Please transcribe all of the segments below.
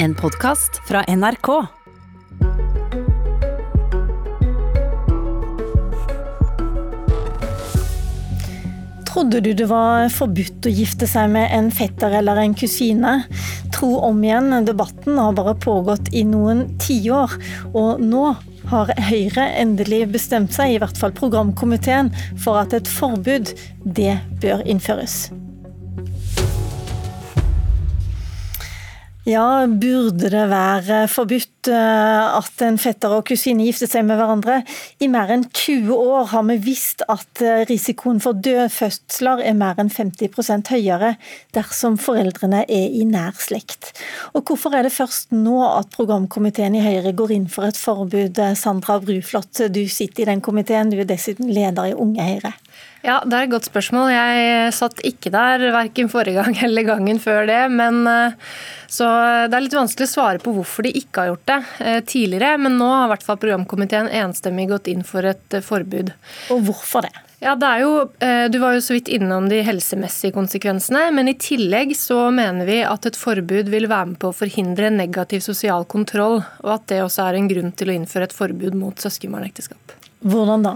En podkast fra NRK. Trodde du det var forbudt å gifte seg med en fetter eller en kusine? Tro om igjen, debatten har bare pågått i noen tiår. Og nå har Høyre endelig bestemt seg, i hvert fall programkomiteen, for at et forbud, det bør innføres. Ja, burde det være forbudt eh, at en fetter og kusine gifter seg med hverandre? I mer enn 20 år har vi visst at eh, risikoen for dødfødsler er mer enn 50% høyere dersom foreldrene er i nær slekt. Og hvorfor er det først nå at programkomiteen i Høyre går inn for et forbud? Sandra Bruflot, du sitter i den komiteen, du er dessuten leder i Unge Høyre. Ja, Det er et godt spørsmål. Jeg satt ikke der verken forrige gang eller gangen før det. men eh, så Det er litt vanskelig å svare på hvorfor de ikke har gjort det eh, tidligere. Men nå har i hvert fall programkomiteen enstemmig gått inn for et eh, forbud. Og hvorfor det? Ja, det er jo, Du var jo så vidt innom de helsemessige konsekvensene. Men i tillegg så mener vi at et forbud vil være med på å forhindre negativ sosial kontroll. Og at det også er en grunn til å innføre et forbud mot søskenbarnekteskap. Hvordan da?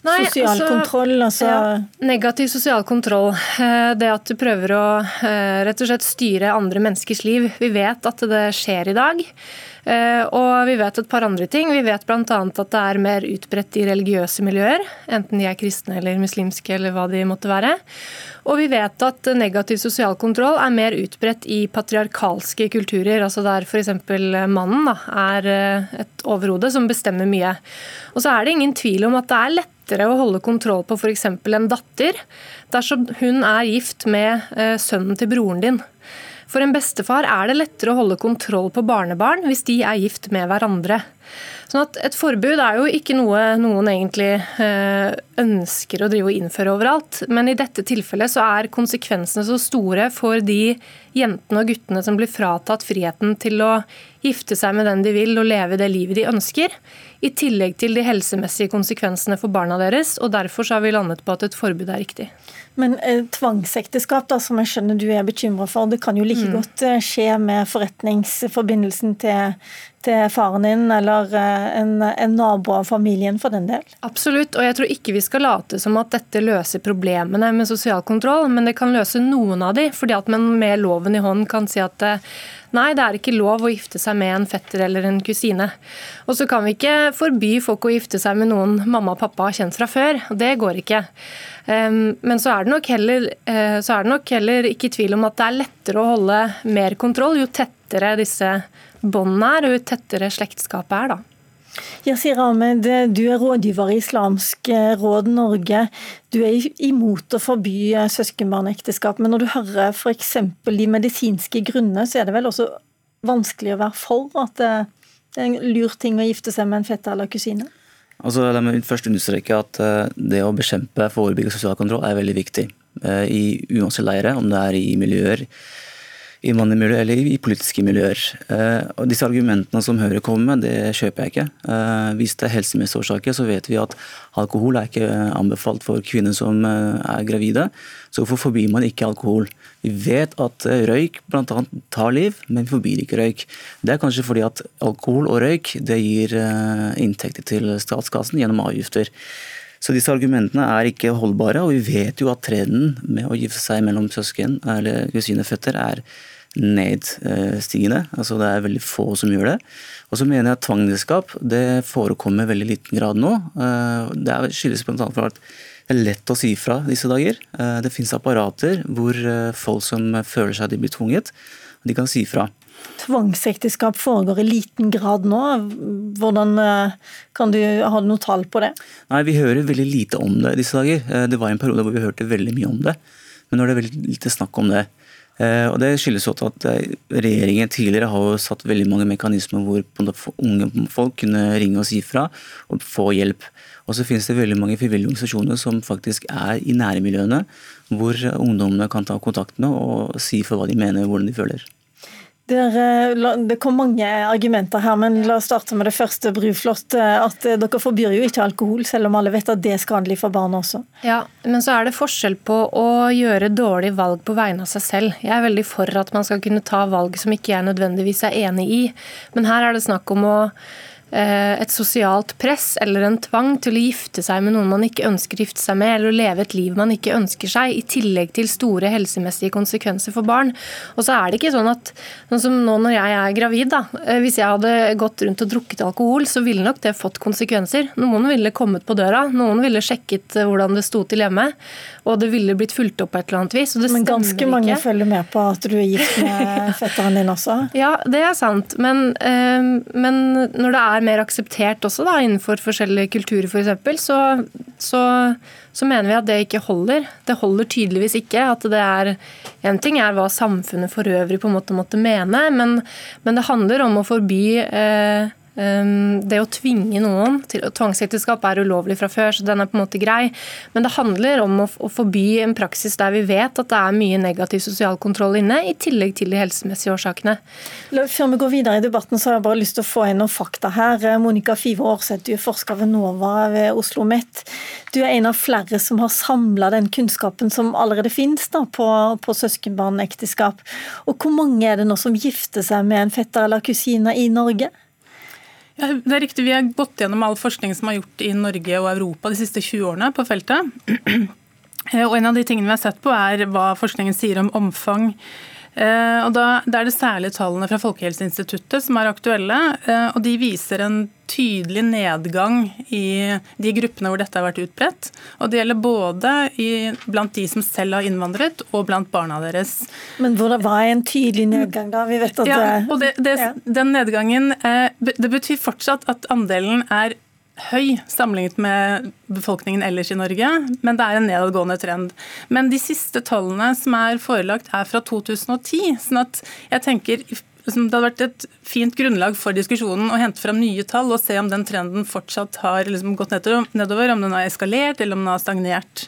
Nei, sosial altså, kontroll, altså ja, Negativ sosial kontroll. Eh, det at du prøver å eh, rett og slett styre andre menneskers liv. Vi vet at det skjer i dag. Eh, og vi vet et par andre ting. Vi vet bl.a. at det er mer utbredt i religiøse miljøer. Enten de er kristne eller muslimske eller hva de måtte være. Og vi vet at negativ sosial kontroll er mer utbredt i patriarkalske kulturer. altså Der f.eks. mannen da, er et overhode som bestemmer mye. Og så er det ingen tvil om at det er lett lettere å holde kontroll på f.eks. en datter dersom hun er gift med eh, sønnen til broren din. For en bestefar er det lettere å holde kontroll på barnebarn hvis de er gift med hverandre. Sånn at Et forbud er jo ikke noe noen egentlig eh, ønsker å drive og innføre overalt. Men i dette tilfellet så er konsekvensene så store for de jentene og guttene som blir fratatt friheten til å gifte seg med den de vil og leve det livet de ønsker. I tillegg til de helsemessige konsekvensene for barna deres. og Derfor så har vi landet på at et forbud er riktig. Men eh, tvangsekteskap, da, som jeg skjønner du er bekymra for, det kan jo like mm. godt eh, skje med forretningsforbindelsen til, til faren din, eller eh, en, en, nabo av familien for den del? Absolutt, og jeg tror ikke vi skal late som at dette løser problemene med sosial kontroll, men det kan løse noen av de, fordi at man med loven i hånd kan si at eh, Nei, det er ikke lov å gifte seg med en fetter eller en kusine. Og så kan vi ikke forby folk å gifte seg med noen mamma og pappa har kjent fra før. Det går ikke. Men så er, det nok heller, eh, så er det nok heller ikke tvil om at det er lettere å holde mer kontroll jo tettere disse båndene er, og jo tettere slektskapet er. da. Yasir Ahmed, du er rådgiver i Islamsk eh, råd Norge. Du er imot å forby eh, søskenbarnekteskap, men når du hører f.eks. de medisinske grunnene, så er det vel også vanskelig å være for at det er en lur ting å gifte seg med en fetter eller kusine? Altså, la meg først understreke at eh, det å bekjempe forebygge sosial kontroll er veldig viktig. I uansett leire, om det er i miljøer i eller i politiske miljøer. Eh, og Disse argumentene som Høyre kommer med, det kjøper jeg ikke. Eh, hvis det er helsemessige årsaker, så vet vi at alkohol er ikke anbefalt for kvinner som eh, er gravide. Så hvorfor forbyr man ikke alkohol? Vi vet at røyk bl.a. tar liv, men vi forbyr ikke røyk. Det er kanskje fordi at alkohol og røyk det gir inntekter til statskassen gjennom avgifter. Så disse argumentene er ikke holdbare, og vi vet jo at trenden med å gifte seg mellom søsken eller kusineføtter er nedstigende. Altså det er veldig få som gjør det. Og så mener jeg at tvangsekteskap forekommer i veldig liten grad nå. Eh, det skyldes bl.a. for at det er lett å si fra disse dager. Eh, det finnes apparater hvor eh, folk som føler seg de blir tvunget, de kan si fra. Tvangsekteskap foregår i liten grad nå. Hvordan kan du ha noe tall på det? Nei, Vi hører veldig lite om det disse dager. Det var en periode hvor vi hørte veldig mye om det. Men nå er det veldig lite snakk om det. Eh, og Det skyldes også at eh, regjeringen tidligere har satt veldig mange mekanismer hvor unge folk kunne ringe og si fra og få hjelp. Og så finnes det veldig mange frivillige organisasjoner som faktisk er i nærmiljøene, hvor ungdommene kan ta kontakt med og si for hva de mener, og hvordan de føler. Det kom mange argumenter her, men la oss starte med det første, Bruflot. At dere forbyr jo ikke alkohol, selv om alle vet at det er skadelig for barn også. Ja, men så er det forskjell på å gjøre dårlige valg på vegne av seg selv. Jeg er veldig for at man skal kunne ta valg som ikke jeg nødvendigvis er enig i. Men her er det snakk om å Eh, et sosialt press eller en tvang til å gifte seg med noen man ikke ønsker å gifte seg med, eller å leve et liv man ikke ønsker seg, i tillegg til store helsemessige konsekvenser for barn. Og så er det ikke sånn at sånn som nå når jeg er gravid, da, eh, hvis jeg hadde gått rundt og drukket alkohol, så ville nok det fått konsekvenser. Noen ville kommet på døra, noen ville sjekket eh, hvordan det sto til hjemme, og det ville blitt fulgt opp på et eller annet vis. Men ganske mange ikke. følger med på at du er gift med fetteren din også? Ja, det er sant. Men, men når det er er mer akseptert også da, innenfor forskjellige kulturer f.eks., for eksempel, så, så, så, mener vi at det ikke holder. Det holder tydeligvis ikke. at det er En ting er hva samfunnet for øvrig på en måte måtte mene, men, men det handler om å forby eh, det å tvinge noen til Tvangsekteskap er ulovlig fra før, så den er på en måte grei. Men det handler om å, forby en praksis der vi vet at det er mye negativ sosial kontroll inne, i tillegg til de helsemessige årsakene. Før vi går videre i debatten, så har jeg bare lyst til å få inn noen fakta her. Monica Five Aarseth, du er forsker ved NOVA ved Oslo OsloMet. Du er en av flere som har samla den kunnskapen som allerede finnes da, på, på søskenbarnekteskap. Og hvor mange er det nå som gifter seg med en fetter eller kusine i Norge? Det er riktig, Vi har gått gjennom all forskning som er gjort i Norge og Europa de siste 20 årene på feltet. Og En av de tingene vi har sett på, er hva forskningen sier om omfang Eh, og da, da, er det særlig tallene fra Folkehelseinstituttet som er aktuelle. Eh, og De viser en tydelig nedgang i de gruppene hvor dette har vært utbredt. Og Det gjelder både i, blant de som selv har innvandret, og blant barna deres. Men hva er en tydelig nedgang, da? Vi vet at ja, og det, det. Den nedgangen eh, det betyr fortsatt at andelen er høy sammenlignet med befolkningen ellers i Norge, men det er en nedadgående trend. Men de siste tallene som er forelagt, er fra 2010. sånn at jeg tenker det hadde vært et fint grunnlag for diskusjonen å hente fram nye tall og se om den trenden fortsatt har liksom gått nedover, om den har eskalert eller om den har stagnert.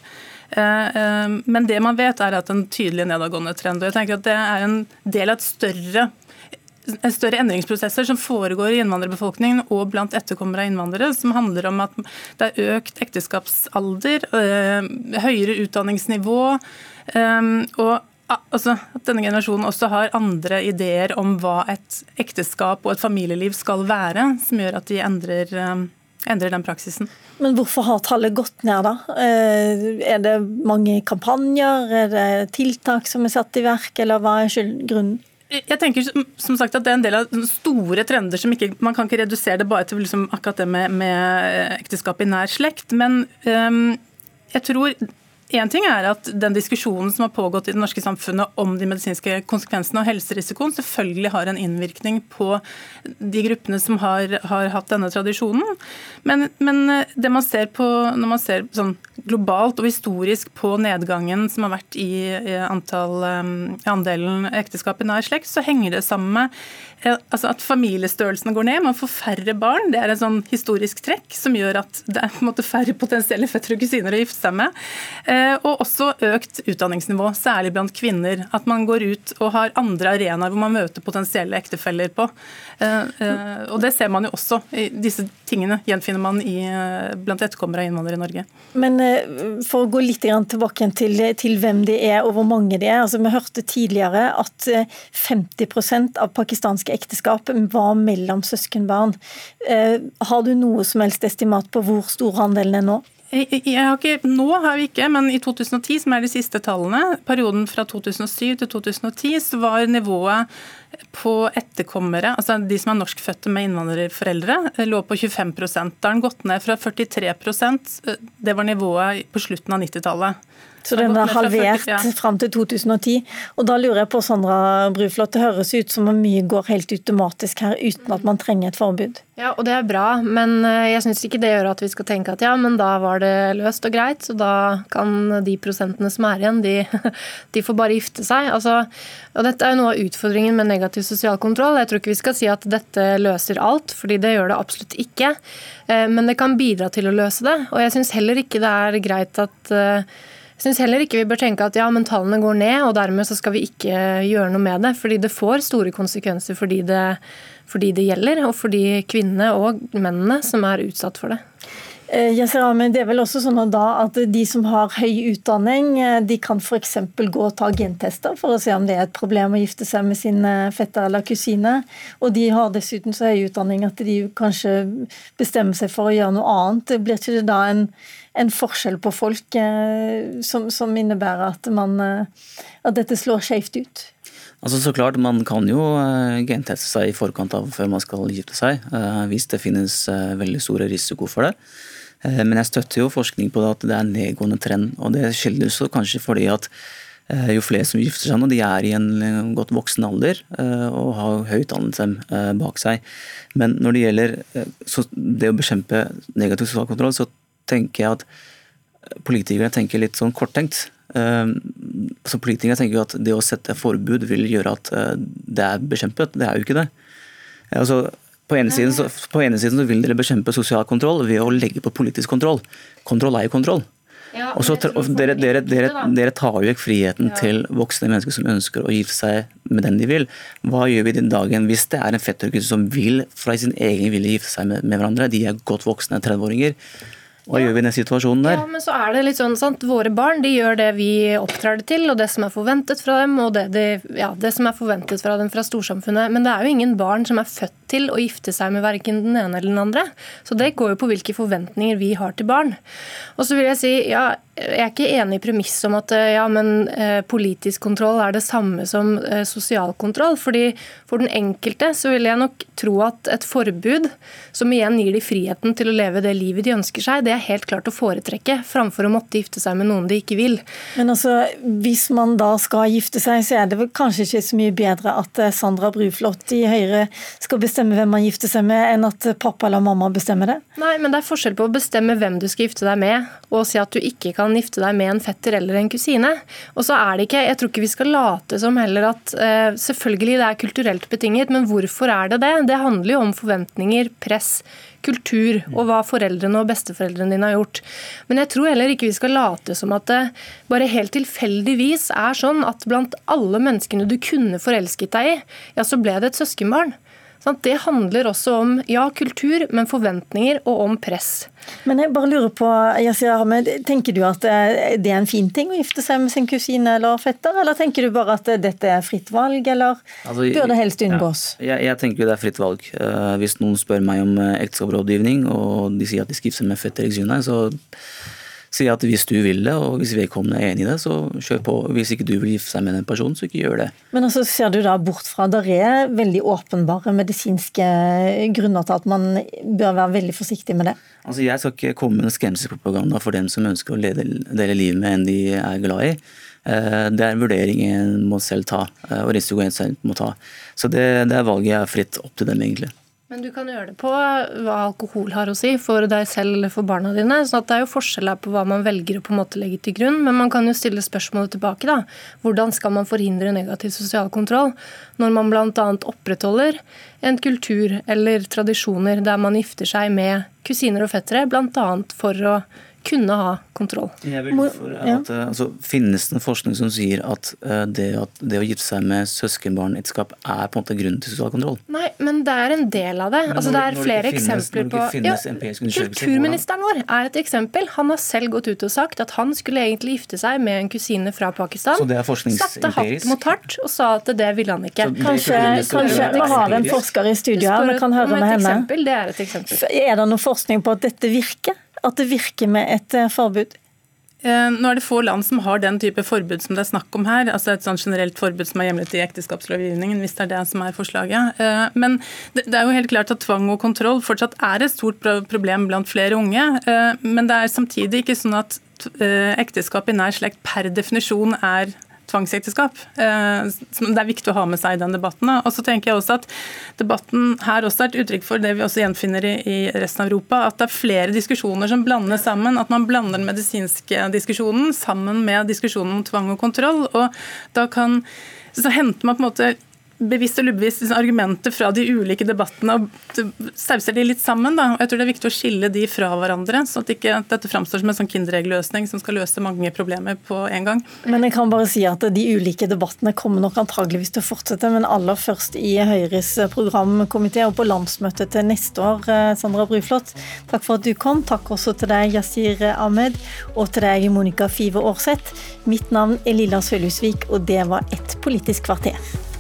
Eh, eh, men det man vet er at en tydelig nedadgående trend. og jeg tenker at Det er en del av et større større endringsprosesser som foregår i innvandrerbefolkningen og blant etterkommere av innvandrere, som handler om at det er økt ekteskapsalder, øh, høyere utdanningsnivå, øh, og altså, at denne generasjonen også har andre ideer om hva et ekteskap og et familieliv skal være, som gjør at de endrer, endrer den praksisen. Men hvorfor har tallet gått ned, da? Er det mange kampanjer, er det tiltak som er satt i verk, eller hva er grunnen? Jeg tenker som sagt at Det er en del av store trender som ikke, man kan ikke redusere det bare til liksom akkurat det med, med ekteskap i nær slekt. Men um, jeg tror Én ting er at den diskusjonen som har pågått i det norske samfunnet om de medisinske konsekvensene og helserisikoen, selvfølgelig har en innvirkning på de gruppene som har, har hatt denne tradisjonen. Men, men, eh, det man ser på, når man ser sånn globalt og historisk på nedgangen som har vært i, antall, um, andelen ekteskap i nær slekt, så henger det sammen med altså at familiestørrelsene går ned. Man får færre barn. Det er en sånn historisk trekk som gjør at det er på en måte færre potensielle fettere og kusiner å gifte seg med. Eh, og også økt utdanningsnivå, særlig blant kvinner. At man går ut og har andre arenaer hvor man møter potensielle ektefeller på. Eh, eh, og det ser man jo også. Disse tingene gjenfinner man i, blant etterkommere av innvandrere i Norge. Men for å gå litt tilbake til, til hvem de er og hvor mange de er. altså Vi hørte tidligere at 50% av pakistanske ekteskap var mellom søskenbarn. Har du noe som helst estimat på hvor stor andelen er nå? Har ikke, nå har vi ikke, men i 2010, som er de siste tallene, perioden fra 2007 til 2010, så var nivået på etterkommere, altså de som er norskfødte med innvandrerforeldre, lå på 25 Da har den gått ned fra 43% det var nivået på slutten av 90-tallet. Så den er halvert ja. fram til 2010. Og da lurer jeg på, Sandra Bruflot, det høres ut som om mye går helt automatisk her, uten at man trenger et forbud? Ja, og det er bra, men eh, jeg syns ikke det gjør at vi skal tenke at ja, men da var det løst og greit, så da kan de prosentene som er igjen, de, de får bare gifte seg. Altså, og dette er jo noe av utfordringen med negativ sosial kontroll. Jeg tror ikke vi skal si at dette løser alt, fordi det gjør det absolutt ikke. Eh, men det kan bidra til å løse det. Og jeg syns heller ikke det er greit at eh, Jeg syns heller ikke vi bør tenke at ja, men tallene går ned, og dermed så skal vi ikke gjøre noe med det. Fordi det får store konsekvenser for de det, for de det gjelder, og for de kvinnene og mennene som er utsatt for det. Eh, det er vel også sånn at De som har høy utdanning, eh, de kan f.eks. gå og ta gentester for å se om det er et problem å gifte seg med sin eh, fetter eller kusine. Og de har dessuten så høy utdanning at de kanskje bestemmer seg for å gjøre noe annet. Blir ikke det da en en forskjell på folk som, som innebærer at, man, at dette slår skjevt ut? Altså så klart, Man kan jo genteste seg i forkant av før man skal gifte seg, hvis det finnes veldig store risiko for det. Men jeg støtter jo forskning på det at det er en nedgående trend. og Det skyldes kanskje fordi at jo flere som gifter seg nå, de er i en godt voksen alder og har høy utdannelse bak seg. Men når det gjelder det å bekjempe negativ sosial kontroll, så tenker jeg at politikere tenker litt sånn korttenkt. Så Politikere tenker jo at det å sette forbud vil gjøre at det er bekjempet. Det er jo ikke det. Altså, på ene, siden, så, på ene siden så vil dere bekjempe sosial kontroll ved å legge på politisk kontroll. Kontroll er jo kontroll. Ja, og så, dere, dere, dere, dere, tar jo vekk friheten ja. til voksne mennesker som ønsker å gifte seg med den de vil. Hva gjør vi den dagen hvis det er en fettergutt som vil fra sin egen vilje gifte seg med, med hverandre? De er godt voksne 30-åringer. Hva ja. gjør vi i den situasjonen der? Ja, men så er det litt sånn, sant? Våre barn de gjør det vi opptrer det til, og det som er forventet fra dem, og det, de, ja, det som er forventet fra dem fra storsamfunnet. Men det er jo ingen barn som er født til å gifte seg med verken den ene eller den andre. Så det går jo på hvilke forventninger vi har til barn. Og så vil jeg si, ja, jeg er ikke enig i premisset om at ja, men, eh, politisk kontroll er det samme som eh, sosial kontroll. fordi For den enkelte så vil jeg nok tro at et forbud, som igjen gir de friheten til å leve det livet de ønsker seg, det er helt klart å foretrekke, framfor å måtte gifte seg med noen de ikke vil. Men altså, hvis man da skal gifte seg, så er det vel kanskje ikke så mye bedre at eh, Sandra Bruflot i Høyre skal bestemme bestemme hvem man gifter seg med, enn at pappa eller mamma bestemmer det? Nei, men det er forskjell på å bestemme hvem du skal gifte deg med, og si at du ikke kan gifte deg med en fetter eller en kusine. Og så er det ikke, Jeg tror ikke vi skal late som heller at uh, selvfølgelig det er kulturelt betinget, men hvorfor er det det? Det handler jo om forventninger, press kultur og hva foreldrene og besteforeldrene dine har gjort. Men jeg tror heller ikke vi skal late som at det bare helt tilfeldigvis er sånn at blant alle menneskene du kunne forelsket deg i, ja, så ble det et søskenbarn. Det handler også om ja, kultur, men forventninger og om press. Men jeg bare lurer på, Yasir Ahmed, Tenker du at det er en fin ting å gifte seg med sin kusine eller fetter, eller tenker du bare at dette er fritt valg, eller altså, bør det helst unngås? Ja, jeg, jeg, tenker det er fritt valg. Uh, hvis noen spør meg om ekteskapsrådgivning, og de sier at de skal gifte seg med fetter eller kusine, så si at hvis du vil det, og hvis vedkommende er enig i det, så kjør på. Hvis ikke du vil gifte seg med den personen, så ikke gjør det. Men altså ser du da bort fra det er veldig åpenbare medisinske grunner til at man bør være veldig forsiktig med det? Altså Jeg skal ikke komme med skremselspropaganda for dem som ønsker å dele livet med en de er glad i. Eh, det er en vurdering en må selv ta, eh, og risikoen en selv må ta. Så det, det valget er fritt opp til dem, egentlig. Men du kan gjøre det på hva alkohol har å si for deg selv eller for barna dine. så Det er jo forskjeller på hva man velger å på en måte legge til grunn. Men man kan jo stille spørsmålet tilbake. da. Hvordan skal man forhindre negativ sosial kontroll når man bl.a. opprettholder en kultur eller tradisjoner der man gifter seg med kusiner og fettere, bl.a. for å kunne ha kontroll. Jeg vil for at, ja. altså, Finnes det en forskning som sier at uh, det, at det, å gifte seg med søskenbarnekteskap er på en måte grunnen til sosial kontroll? Nei, men det er en del av det. Altså, det er flere eksempler på ja, Kulturministeren vår er et eksempel. Han har selv gått ut og sagt at han skulle egentlig gifte seg med en kusine fra Pakistan. Så det er Satte hatt mot hardt og sa at det ville han ikke. Kanskje, kanskje vi har en forsker i studio her, vi kan høre med henne. Eksempel, det er et eksempel. Er det noe forskning på at dette virker? At det virker med et eh, forbud? Eh, nå er det få land som har den type forbud som det er snakk om her. altså Et sånn generelt forbud som er hjemlet i ekteskapslovgivningen, hvis det er det som er forslaget. Eh, men det er jo helt klart at tvang og kontroll fortsatt er et stort problem blant flere unge. Men det er samtidig ikke sånn at ekteskap i nær slekt per definisjon er tvangsekteskap. Eh, det er viktig å ha med seg i den debatten. Og så tenker jeg også at Debatten her også er et uttrykk for det vi også gjenfinner i resten av Europa, at det er flere diskusjoner som blandes sammen. At man blander den medisinske diskusjonen sammen med diskusjonen om tvang og kontroll. og da kan så henter man på en måte bevisst eller ubevisst liksom, argumenter fra de ulike debattene og sauser de litt sammen. Da. Jeg tror det er viktig å skille de fra hverandre, sånn at ikke dette framstår som en sånn kindereggløsning som skal løse mange problemer på en gang. Men jeg kan bare si at de ulike debattene kommer nok antageligvis til å fortsette, men aller først i Høyres programkomité og på landsmøtet til neste år. Eh, Sandra Bruflot, takk for at du kom. Takk også til deg, Yasir Ahmed, og til deg, Monica Five Aarseth. Mitt navn er Lilla Sølhusvik, og det var Et politisk kvarter.